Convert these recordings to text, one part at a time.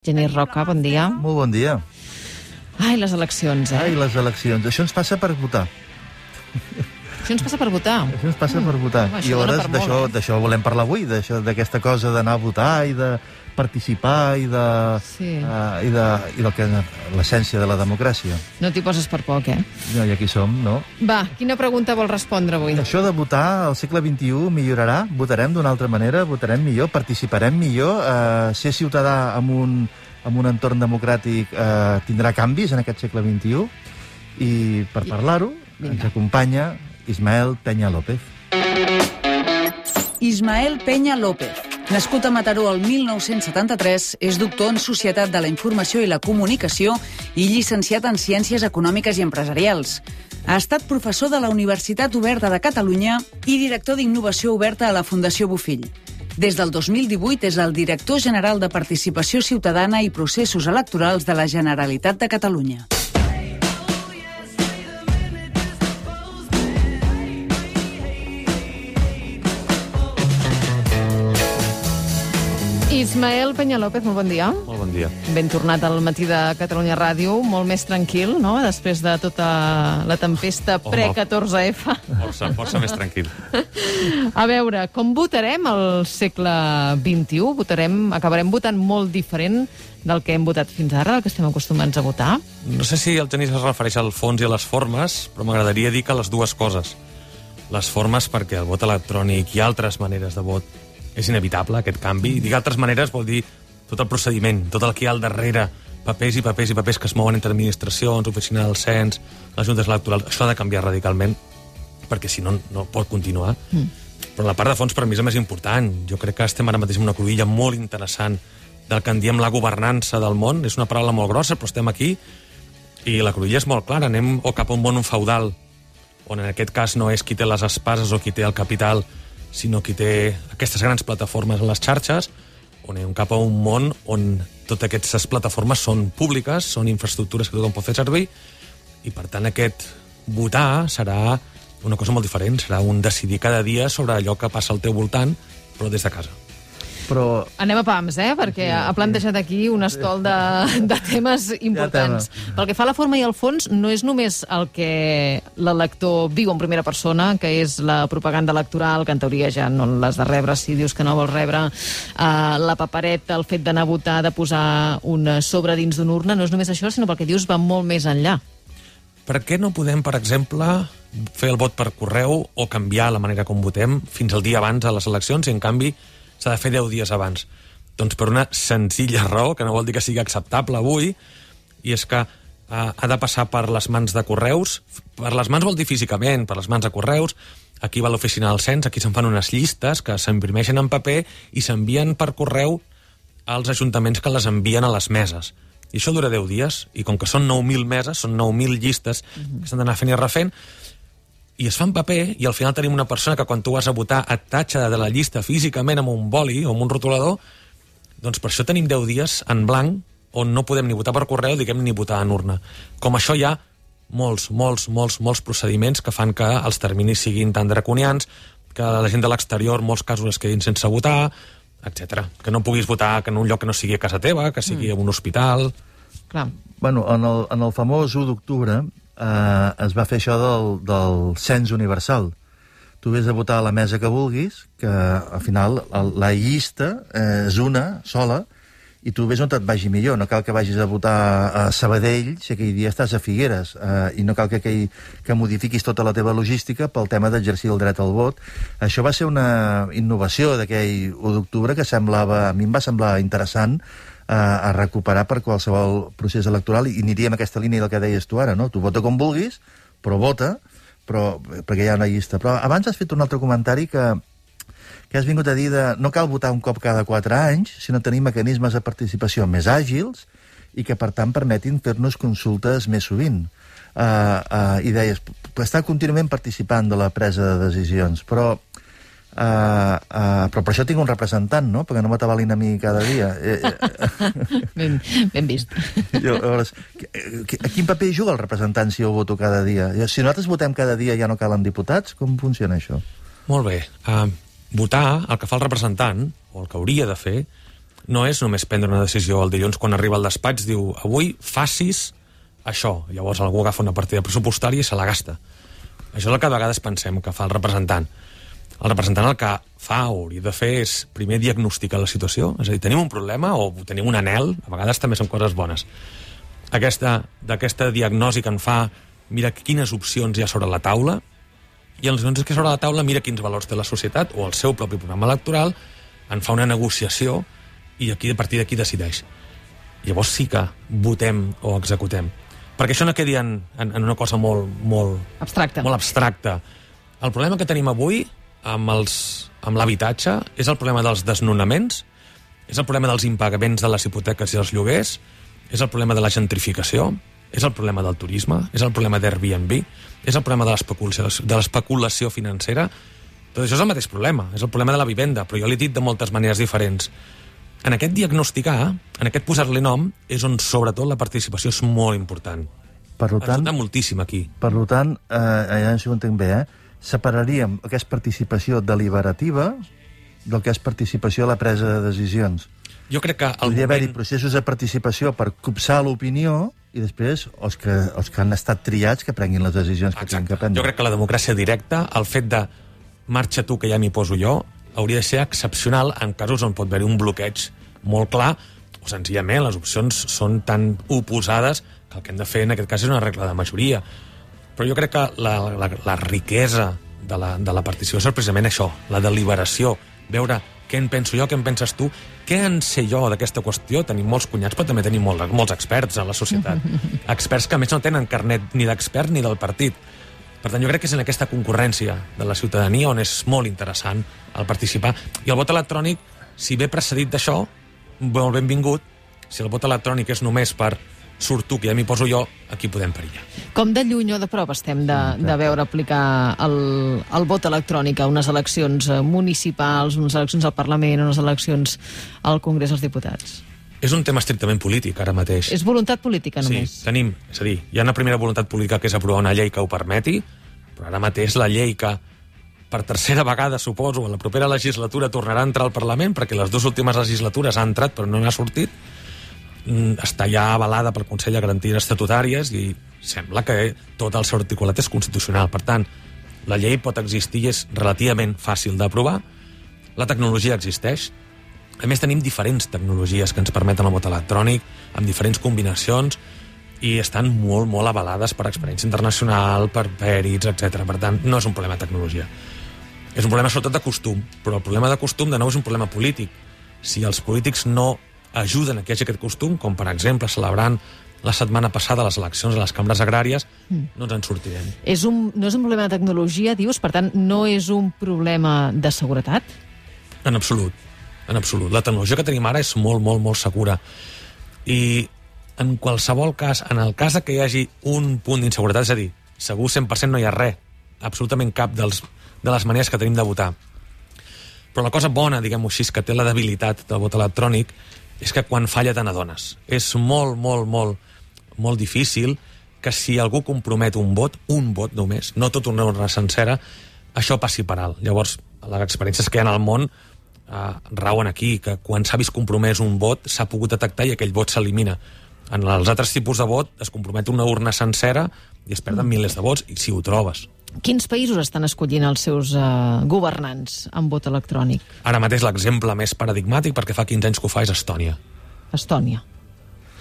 Genís Roca, bon dia. Molt bon dia. Ai, les eleccions, eh? Ai, les eleccions. Això ens passa per votar. Ens passa per votar. Això ens passa per votar. Home, això I aleshores d'això eh? volem parlar avui, d'aquesta cosa d'anar a votar i de participar i de, Sí. uh, i de, i del que l'essència de la democràcia. No t'hi poses per poc, eh? No, I aquí som, no? Va, quina pregunta vol respondre avui? Això de votar al segle XXI millorarà? Votarem d'una altra manera? Votarem millor? Participarem millor? Uh, ser ciutadà en un, en un entorn democràtic uh, tindrà canvis en aquest segle XXI? I per parlar-ho ens acompanya Ismael Peña López. Ismael Peña López. Nascut a Mataró el 1973, és doctor en Societat de la Informació i la Comunicació i llicenciat en Ciències Econòmiques i Empresarials. Ha estat professor de la Universitat Oberta de Catalunya i director d'Innovació Oberta a la Fundació Bofill. Des del 2018 és el director general de Participació Ciutadana i Processos Electorals de la Generalitat de Catalunya. Ismael Peña López, molt bon dia. Molt bon dia. Ben tornat al matí de Catalunya Ràdio, molt més tranquil, no?, després de tota la tempesta Home. pre-14F. Força, força més tranquil. A veure, com votarem al segle XXI? Votarem, acabarem votant molt diferent del que hem votat fins ara, el que estem acostumats a votar? No sé si el Genís es refereix al fons i a les formes, però m'agradaria dir que les dues coses. Les formes perquè el vot electrònic i altres maneres de vot és inevitable, aquest canvi. I dir altres maneres vol dir tot el procediment, tot el que hi ha al darrere, papers i papers i papers que es mouen entre administracions, oficina del cens, les juntes electorals. Això ha de canviar radicalment, perquè si no, no pot continuar. Mm. Però la part de fons per mi és més important. Jo crec que estem ara mateix en una cruïlla molt interessant del que en diem la governança del món. És una paraula molt grossa, però estem aquí i la cruïlla és molt clara. Anem o cap a un món feudal, on en aquest cas no és qui té les espases o qui té el capital, sinó qui té aquestes grans plataformes en les xarxes, on anem cap a un món on totes aquestes plataformes són públiques, són infraestructures que tothom pot fer servir, i per tant aquest votar serà una cosa molt diferent, serà un decidir cada dia sobre allò que passa al teu voltant, però des de casa. Però Anem a pams, eh? Perquè ha plantejat aquí un estol de, de temes importants. Pel que fa a la forma i al fons, no és només el que l'elector viu en primera persona, que és la propaganda electoral, que en teoria ja no l'has de rebre si dius que no vols rebre, uh, la papereta, el fet d'anar a votar, de posar un sobre dins d'una urna, no és només això, sinó perquè dius va molt més enllà. Per què no podem, per exemple, fer el vot per correu o canviar la manera com votem fins al dia abans de les eleccions i, en canvi, s'ha de fer 10 dies abans? Doncs per una senzilla raó, que no vol dir que sigui acceptable avui, i és que eh, ha de passar per les mans de correus. Per les mans vol dir físicament, per les mans de correus. Aquí va l'oficina del cens, aquí se'n fan unes llistes que s'imprimeixen en paper i s'envien per correu als ajuntaments que les envien a les meses. I això dura 10 dies, i com que són 9.000 meses, són 9.000 llistes que s'han d'anar fent i refent, i es fa en paper, i al final tenim una persona que quan tu vas a votar et tatxa de la llista físicament amb un boli o amb un rotulador, doncs per això tenim 10 dies en blanc on no podem ni votar per correu, diguem ni votar en urna. Com això hi ha molts, molts, molts, molts procediments que fan que els terminis siguin tan draconians, que la gent de l'exterior molts casos es quedin sense votar, etc. Que no puguis votar que en un lloc que no sigui a casa teva, que sigui mm. en un hospital... Clar. Bueno, en el, en el famós 1 d'octubre eh, es va fer això del, del cens universal. Tu vés a votar a la mesa que vulguis, que al final la llista eh, és una sola, i tu vés on et vagi millor. No cal que vagis a votar a Sabadell si aquell dia estàs a Figueres, eh, i no cal que, aquell, que modifiquis tota la teva logística pel tema d'exercir el dret al vot. Això va ser una innovació d'aquell 1 d'octubre que semblava, a mi em va semblar interessant, a recuperar per qualsevol procés electoral i aniria en aquesta línia del que deies tu ara, no? Tu vota com vulguis, però vota, però, perquè hi ha una llista. Però abans has fet un altre comentari que, que has vingut a dir de no cal votar un cop cada 4 anys, sinó tenir mecanismes de participació més àgils i que, per tant, permetin fer-nos consultes més sovint. Uh, uh, I deies, estar contínuament participant de la presa de decisions, però Uh, uh, però per això tinc un representant, no? Perquè no m'atabalin a mi cada dia. Eh, Ben, ben vist. jo, llavors, a quin paper juga el representant si jo voto cada dia? Si nosaltres votem cada dia ja no calen diputats? Com funciona això? Molt bé. Uh, votar, el que fa el representant, o el que hauria de fer, no és només prendre una decisió. El dilluns, quan arriba al despatx, diu avui facis això. Llavors algú agafa una partida pressupostària i se la gasta. Això és el que a vegades pensem que fa el representant. El representant el que fa o hauria de fer és primer diagnosticar la situació, és a dir, tenim un problema o tenim un anel, a vegades també són coses bones. Aquesta, d'aquesta diagnosi que en fa, mira quines opcions hi ha sobre la taula, i els doncs que sobre la taula mira quins valors té la societat o el seu propi programa electoral, en fa una negociació i aquí a partir d'aquí decideix. Llavors sí que votem o executem. Perquè això no quedi en, en, en una cosa molt, molt, Abstracte. molt abstracta. El problema que tenim avui amb, els, amb l'habitatge és el problema dels desnonaments, és el problema dels impagaments de les hipoteques i els lloguers, és el problema de la gentrificació, és el problema del turisme, és el problema d'Airbnb, és el problema de l'especulació de l'especulació financera. Tot això és el mateix problema, és el problema de la vivenda, però jo l'he dit de moltes maneres diferents. En aquest diagnosticar, en aquest posar-li nom, és on sobretot la participació és molt important. Per Ens tant, nota moltíssim aquí. per tant eh, ja si ho entenc bé, eh, separaríem el és participació deliberativa del que és participació a la presa de decisions. Jo crec que el Podria haver-hi moment... processos de participació per copsar l'opinió i després els que, els que han estat triats que prenguin les decisions que tenen que prendre. Jo crec que la democràcia directa, el fet de marxa tu que ja m'hi poso jo, hauria de ser excepcional en casos on pot haver-hi un bloqueig molt clar o senzillament les opcions són tan oposades que el que hem de fer en aquest cas és una regla de majoria. Però jo crec que la, la, la riquesa de la, de la participació és precisament això, la deliberació, veure què en penso jo, què en penses tu, què en sé jo d'aquesta qüestió. Tenim molts cunyats, però també tenim molt, molts experts a la societat. experts que, a més, no tenen carnet ni d'expert ni del partit. Per tant, jo crec que és en aquesta concurrència de la ciutadania on és molt interessant el participar. I el vot electrònic, si ve precedit d'això, molt benvingut. Si el vot electrònic és només per surt tu, que ja m'hi poso jo, aquí podem perillar. Com de lluny o de prop estem de, de veure aplicar el, el vot electrònic a unes eleccions eh, municipals, unes eleccions al Parlament, unes eleccions al Congrés dels Diputats? És un tema estrictament polític, ara mateix. És voluntat política, només? Sí, tenim, és a dir, hi ha una primera voluntat política que és aprovar una llei que ho permeti, però ara mateix la llei que per tercera vegada, suposo, a la propera legislatura tornarà a entrar al Parlament, perquè les dues últimes legislatures ha entrat però no n'ha sortit, està ja avalada pel Consell de Garanties Estatutàries i sembla que tot el seu articulat és constitucional. Per tant, la llei pot existir i és relativament fàcil d'aprovar. La tecnologia existeix. A més, tenim diferents tecnologies que ens permeten el vot electrònic, amb diferents combinacions, i estan molt, molt avalades per experiència internacional, per pèrits, etc. Per tant, no és un problema de tecnologia. És un problema sobretot de costum, però el problema de costum de nou és un problema polític. Si els polítics no ajuden a que hi hagi aquest costum, com per exemple celebrant la setmana passada les eleccions a les cambres agràries, no ens en sortirem. És un, no és un problema de tecnologia, dius? Per tant, no és un problema de seguretat? En absolut, en absolut. La tecnologia que tenim ara és molt, molt, molt segura. I en qualsevol cas, en el cas que hi hagi un punt d'inseguretat, és a dir, segur 100% no hi ha res, absolutament cap dels, de les maneres que tenim de votar. Però la cosa bona, diguem-ho així, que té la debilitat del vot electrònic és que quan falla te n'adones. És molt, molt, molt, molt difícil que si algú compromet un vot, un vot només, no tot una urna sencera, això passi per alt. Llavors, les experiències que hi ha al món eh, rauen aquí, que quan s'ha vist compromès un vot, s'ha pogut detectar i aquell vot s'elimina. En els altres tipus de vot es compromet una urna sencera i es perden milers de vots, i si ho trobes. Quins països estan escollint els seus uh, governants amb vot electrònic? Ara mateix l'exemple més paradigmàtic, perquè fa 15 anys que ho fa, és Estònia. Estònia.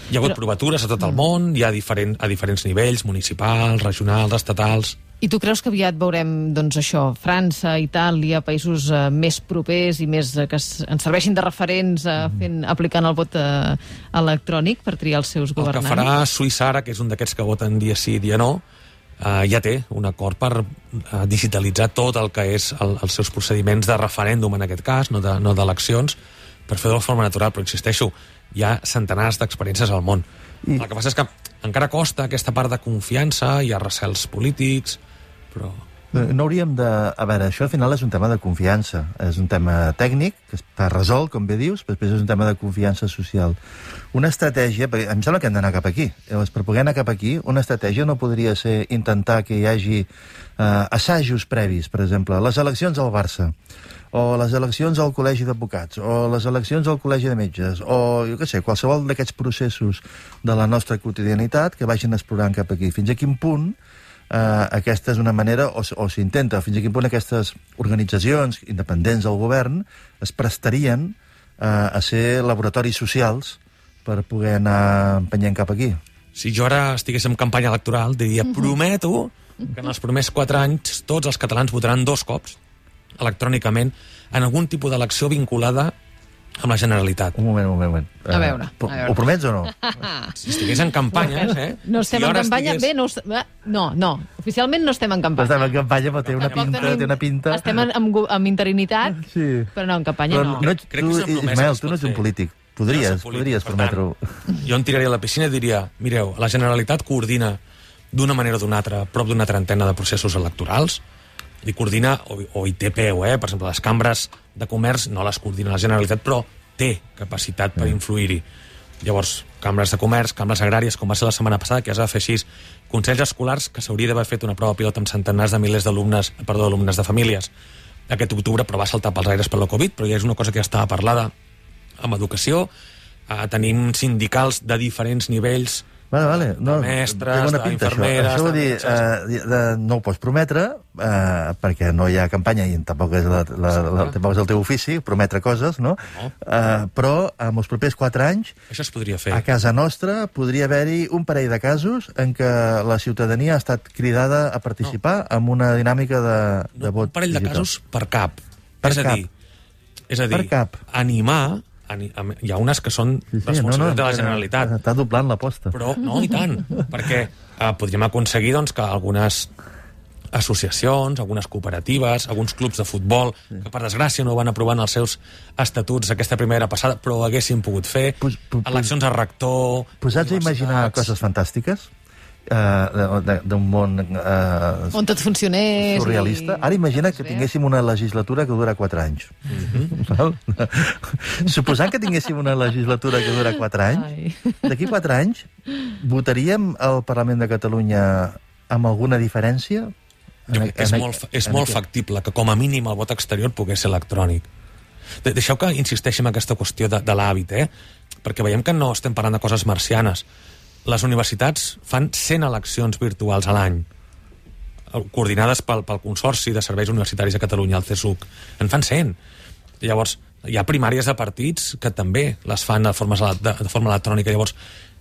Hi ha hagut Però- provatures a tot el món, hi ha diferent, a diferents nivells, municipals, regionals, estatals... I tu creus que aviat veurem, doncs això, França, Itàlia, països uh, més propers i més uh, que ens serveixin de referents uh, fent, aplicant el vot uh, electrònic per triar els seus El que governants? farà Suïssa ara, que és un d'aquests que voten dia sí, dia no, eh, ja té un acord per eh, digitalitzar tot el que és el, els seus procediments de referèndum, en aquest cas, no de- no d'eleccions, per fer-ho de forma natural. Però insisteixo, hi ha centenars d'experiències al món. I... El que passa és que encara costa aquesta part de confiança, hi ha recels polítics, però no hauríem de... A veure, això al final és un tema de confiança. És un tema tècnic, que està resolt, com bé dius, però després és un tema de confiança social. Una estratègia... Perquè em sembla que hem d'anar cap aquí. Llavors, per poder anar cap aquí, una estratègia no podria ser intentar que hi hagi eh, assajos previs, per exemple, les eleccions al Barça, o les eleccions al Col·legi d'Advocats, o les eleccions al Col·legi de Metges, o, jo què sé, qualsevol d'aquests processos de la nostra quotidianitat que vagin explorant cap aquí. Fins a quin punt eh, aquesta és una manera, o, o s'intenta, fins a quin punt aquestes organitzacions independents del govern es prestarien eh, a ser laboratoris socials per poder anar empenyent cap aquí. Si jo ara estigués en campanya electoral, diria, prometo que en els primers quatre anys tots els catalans votaran dos cops electrònicament en algun tipus d'elecció vinculada amb la Generalitat. Un moment, un moment. Un moment. A veure, Eh, a veure. Ho promets o no? Si estigués en campanyes, eh? No estem si en campanya? estigués- Bé, no, eh, no, no. Oficialment no estem en campanya. estem en campanya, però té una pinta, tenim- té una pinta... Estem en, amb, amb interinitat, Sí. però no, en campanya Però no. no ets, Crec tu, que Ismael, es tu no ets un polític. Podries, polític, podries prometre-ho. Jo em tiraria a la piscina i diria, mireu, la Generalitat coordina d'una manera o d'una altra prop d'una trentena de processos electorals i coordina, o, o hi té peu, eh? per exemple, les cambres de comerç no les coordina la Generalitat, però té capacitat per influir-hi. Llavors, cambres de comerç, cambres agràries, com va ser la setmana passada, que ja es va fer així, consells escolars, que s'hauria d'haver fet una prova pilot amb centenars de milers d'alumnes, perdó, d'alumnes de famílies aquest octubre, però va saltar pels aires per la Covid, però ja és una cosa que ja estava parlada amb educació, eh, tenim sindicals de diferents nivells, Vale, vale. No, De mestres, això. d'infermeres, Això vol de dir, eh, de, no ho pots prometre, eh, perquè no hi ha campanya i tampoc és, la, la, la, tampoc és el teu ofici, prometre coses, no? No. Eh, però en els propers quatre anys, això es podria fer. a casa nostra, podria haver-hi un parell de casos en què la ciutadania ha estat cridada a participar no. en una dinàmica de, de No, vot un parell de digital. casos per cap. Per és a cap. dir, és a dir Per cap. animar... Hi ha unes que són Sí, sí, responsabilitat de la Generalitat, Està doblant l'aposta. però no, i tant, perquè eh, podríem aconseguir doncs, que algunes associacions, algunes cooperatives, alguns clubs de futbol, que per desgràcia no van aprovar en els seus estatuts aquesta primera passada, però ho haguessin pogut fer, Pues- pues- eleccions a rector... Posats a imaginar coses fantàstiques, eh, de- de- d'un món eh, On tot funcionés... surrealista. i- Ara imagina que tinguéssim una legislatura que dura 4 anys. Val? Suposant que tinguéssim una legislatura que dura 4 anys, d'aquí 4 anys votaríem al Parlament de Catalunya amb alguna diferència? Jo crec que és En- molt, és en molt factible que com a mínim el vot exterior pogués ser electrònic. De Deixeu que insisteixi en aquesta qüestió de, de l'hàbit, eh? perquè veiem que no estem parlant de coses marcianes. Les universitats fan 100 eleccions virtuals a l'any, eh, coordinades pel, pel Consorci de Serveis Universitaris de Catalunya, el CSUC. En fan 100. Llavors, hi ha primàries de partits que també les fan de forma, de, de forma electrònica. Llavors,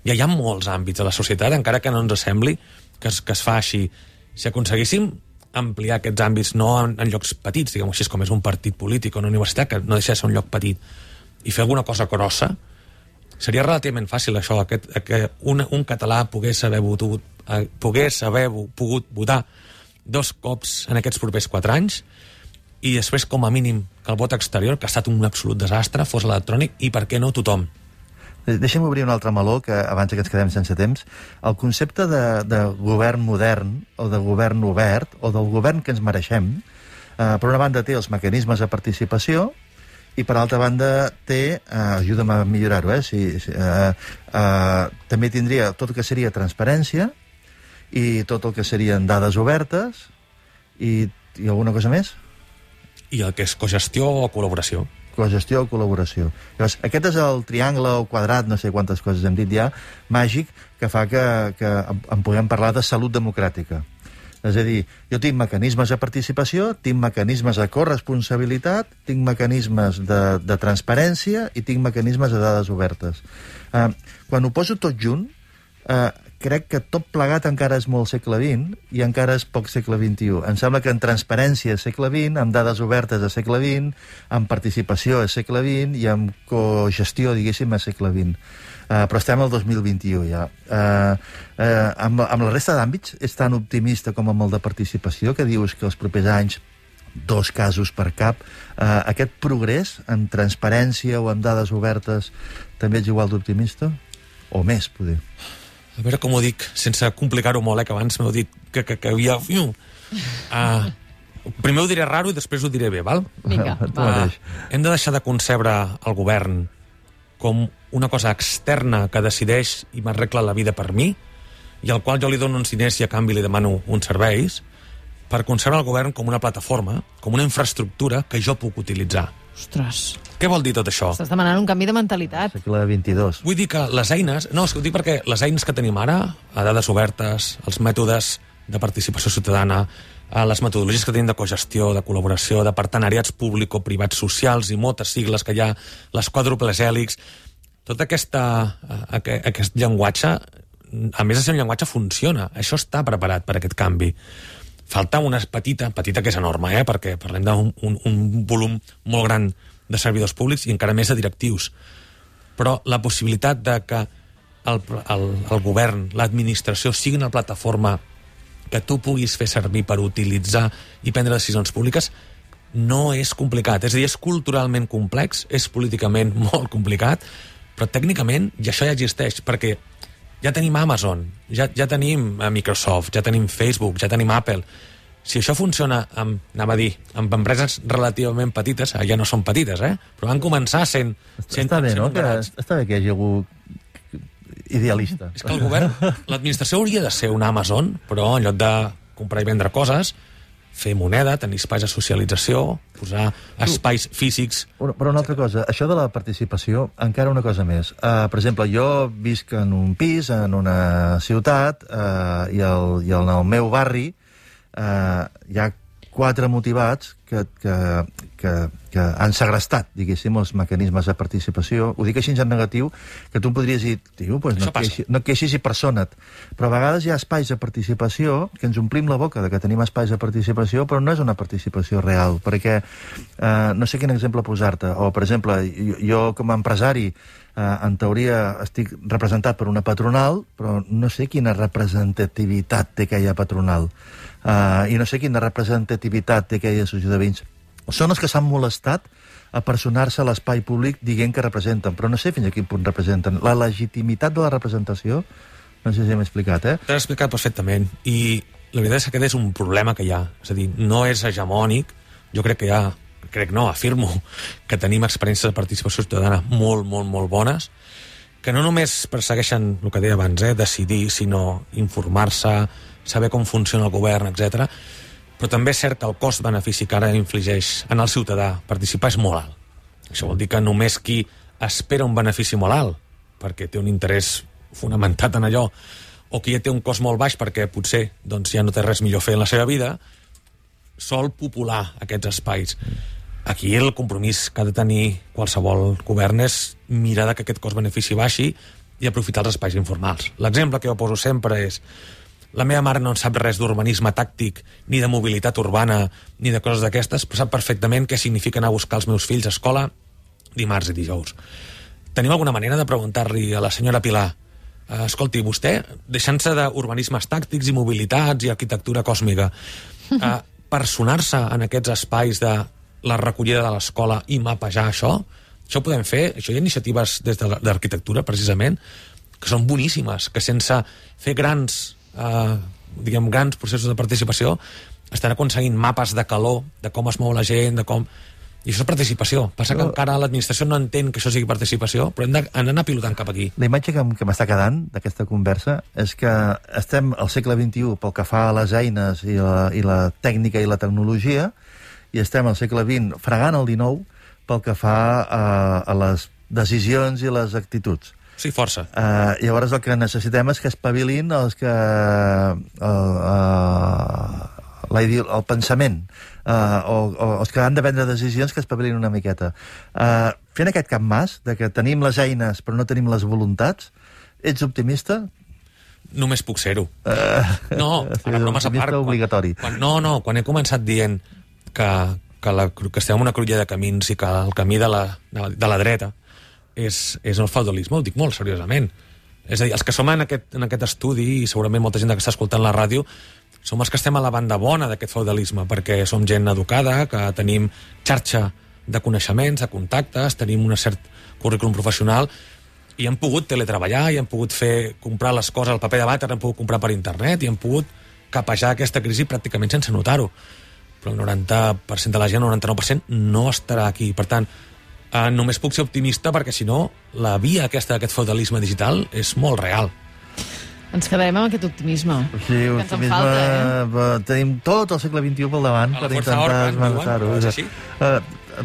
ja hi ha molts àmbits de la societat, encara que no ens sembli que es, que es fa així. Si aconseguíssim ampliar aquests àmbits no en, en llocs petits, diguem-ho així, com és un partit polític o una universitat, que no deixa de ser un lloc petit, i fer alguna cosa grossa, seria relativament fàcil això, aquest, que un, un català pogués haver, votat, eh, pogués haver pogut votar dos cops en aquests propers quatre anys i després, com a mínim, que el vot exterior, que ha estat un absolut desastre, fos electrònic i, per què no, tothom. Deixa'm obrir un altre meló, que abans que ens quedem sense temps. El concepte de, de govern modern, o de govern obert, o del govern que ens mereixem, eh, per una banda té els mecanismes de participació, i per altra banda té, eh, ajuda'm a millorar-ho, eh, si, si, eh, eh, també tindria tot el que seria transparència, i tot el que serien dades obertes, i, i alguna cosa més? I el que és cogestió o col·laboració. cogestió o col·laboració. Llavors, aquest és el triangle o quadrat, no sé quantes coses hem dit ja, màgic, que fa que, que en, puguem parlar de salut democràtica. És a dir, jo tinc mecanismes de participació, tinc mecanismes de corresponsabilitat, tinc mecanismes de, de transparència i tinc mecanismes de dades obertes. Uh, quan ho poso tot junt, uh, crec que tot plegat encara és molt segle XX i encara és poc segle XXI. Em sembla que en transparència és segle XX, amb dades obertes és segle XX, amb participació és segle XX i amb cogestió, diguéssim, és segle XX. Uh, però estem al 2021 ja. Uh, uh, amb, amb la resta d'àmbits és tan optimista com amb el de participació que dius que els propers anys dos casos per cap. Uh, aquest progrés en transparència o en dades obertes també ets igual d'optimista? O més, poder. A veure com ho dic, sense complicar-ho molt, eh, que abans m'heu dit que, que, que havia... Uh, primer ho diré raro i després ho diré bé, val? Vinga, va. mateix. hem de deixar de concebre el govern com una cosa externa que decideix i m'arregla la vida per mi i al qual jo li dono uns diners i a canvi li demano uns serveis per concebre el govern com una plataforma, com una infraestructura que jo puc utilitzar. Ostres, Què vol dir tot això? estàs demanant un canvi de mentalitat. Segle 22. Vull dir que les eines... No, és que ho dic perquè les eines que tenim ara, a dades obertes, els mètodes de participació ciutadana, a les metodologies que tenim de cogestió, de col·laboració, de partenariats público-privats socials i moltes sigles que hi ha, les quàdruples hèlix, tot aquesta, eh, aqu- aquest llenguatge, a més de ser un llenguatge, funciona. Això està preparat per aquest canvi. Falta una petita, petita que és enorme, eh? perquè parlem d'un un, un volum molt gran de servidors públics i encara més de directius. Però la possibilitat de que el, el, el govern, l'administració, sigui una plataforma que tu puguis fer servir per utilitzar i prendre decisions públiques no és complicat. És a dir, és culturalment complex, és políticament molt complicat, però tècnicament ja això ja existeix, perquè ja tenim Amazon, ja, ja tenim eh, Microsoft, ja tenim Facebook, ja tenim Apple. Si això funciona amb, anava a dir, amb empreses relativament petites, eh, ja no són petites, eh? però van començar sent... sent Està bé, sent no? Que, està bé que hi hagi algú idealista. És que el govern, l'administració hauria de ser un Amazon, però en lloc de comprar i vendre coses, fer moneda, tenir espais de socialització, posar espais físics... Però, però una altra cosa, això de la participació, encara una cosa més. Uh, per exemple, jo visc en un pis, en una ciutat, uh, i, el, i en el meu barri uh, hi ha quatre motivats que, que, que, que han segrestat, diguéssim, els mecanismes de participació. Ho dic així en negatiu, que tu em podries dir, tio, pues no, queixis, no queixis i persona't. Però a vegades hi ha espais de participació que ens omplim la boca de que tenim espais de participació, però no és una participació real, perquè eh, no sé quin exemple posar-te. O, per exemple, jo, jo com a empresari, eh, en teoria estic representat per una patronal, però no sé quina representativitat té aquella patronal. Eh, I no sé quina representativitat té aquella associació de veïns. Són els que s'han molestat a personar-se a l'espai públic dient que representen, però no sé fins a quin punt representen. La legitimitat de la representació, no sé si m'he explicat, eh? T'has explicat perfectament. I la veritat és que aquest és un problema que hi ha. És a dir, no és hegemònic. Jo crec que hi ha, crec no, afirmo, que tenim experiències de participació ciutadana molt, molt, molt bones, que no només persegueixen el que deia abans, eh, decidir, sinó informar-se, saber com funciona el govern, etc. Però també és cert que el cost-benefici que ara infligeix en el ciutadà participar és molt alt. Això vol dir que només qui espera un benefici molt alt, perquè té un interès fonamentat en allò, o qui ja té un cost molt baix perquè potser doncs, ja no té res millor fer en la seva vida, sol popular aquests espais. Aquí el compromís que ha de tenir qualsevol govern és mirar que aquest cost-benefici baixi i aprofitar els espais informals. L'exemple que jo poso sempre és la meva mare no en sap res d'urbanisme tàctic, ni de mobilitat urbana, ni de coses d'aquestes, però sap perfectament què significa anar a buscar els meus fills a escola dimarts i dijous. Tenim alguna manera de preguntar-li a la senyora Pilar eh, escolti, vostè, deixant-se d'urbanismes tàctics i mobilitats i arquitectura còsmica, eh, personar-se en aquests espais de la recollida de l'escola i mapejar això, això ho podem fer, això hi ha iniciatives des de la- d'arquitectura, precisament, que són boníssimes, que sense fer grans, eh, diguem, grans processos de participació, estan aconseguint mapes de calor, de com es mou la gent, de com... I això és participació. Passa que encara l'administració no entén que això sigui participació, però hem d'anar pilotant cap aquí. La imatge que, que m'està quedant d'aquesta conversa és que estem al segle XXI pel que fa a les eines i la, i la tècnica i la tecnologia i estem al segle XX fregant el XIX pel que fa a, a les decisions i les actituds. Sí, força. Uh, llavors el que necessitem és que espavilin els que... Uh, uh, la ideo, el pensament uh, o, o els que han de prendre decisions que espavilin una miqueta. Uh, fent aquest cap mas de que tenim les eines però no tenim les voluntats, ets optimista? Només puc ser-ho. Uh, No, ara bromes a optimista part. Obligatori. quan, no, no, quan he començat dient que, que, la, que estem en una cruïlla de camins i que el camí de la, de la dreta és, és el feudalisme, ho dic molt seriosament. És a dir, els que som en aquest, en aquest estudi, i segurament molta gent que està escoltant la ràdio, som els que estem a la banda bona d'aquest feudalisme, perquè som gent educada, que tenim xarxa de coneixements, de contactes, tenim un cert currículum professional, i han pogut teletreballar, i han pogut fer comprar les coses al paper de vàter, han pogut comprar per internet, i han pogut capejar aquesta crisi pràcticament sense notar-ho. Però el 90% de la gent, el 99%, no estarà aquí. Per tant, eh, només puc ser optimista perquè, si no, la via aquesta d'aquest feudalisme digital és molt real. Ens quedarem amb aquest optimisme. Sí, que ens en falta, eh? eh? Tenim tot el segle XXI pel davant per intentar esmentar-ho. així? Eh,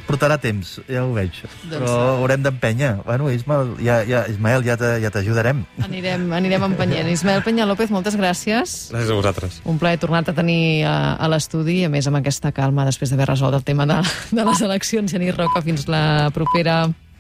portarà temps, ja ho veig. Doncs Però sí. haurem d'empènyer. Bueno, Ismael, ja, ja, Ismael, ja te- ja t'ajudarem. Anirem, anirem empenyent. Ismael Peña López, moltes gràcies. Gràcies a vosaltres. Un plaer tornar-te a tenir a, a l'estudi, i a més amb aquesta calma després d'haver resolt el tema de, de les eleccions. Genís Roca, fins la propera.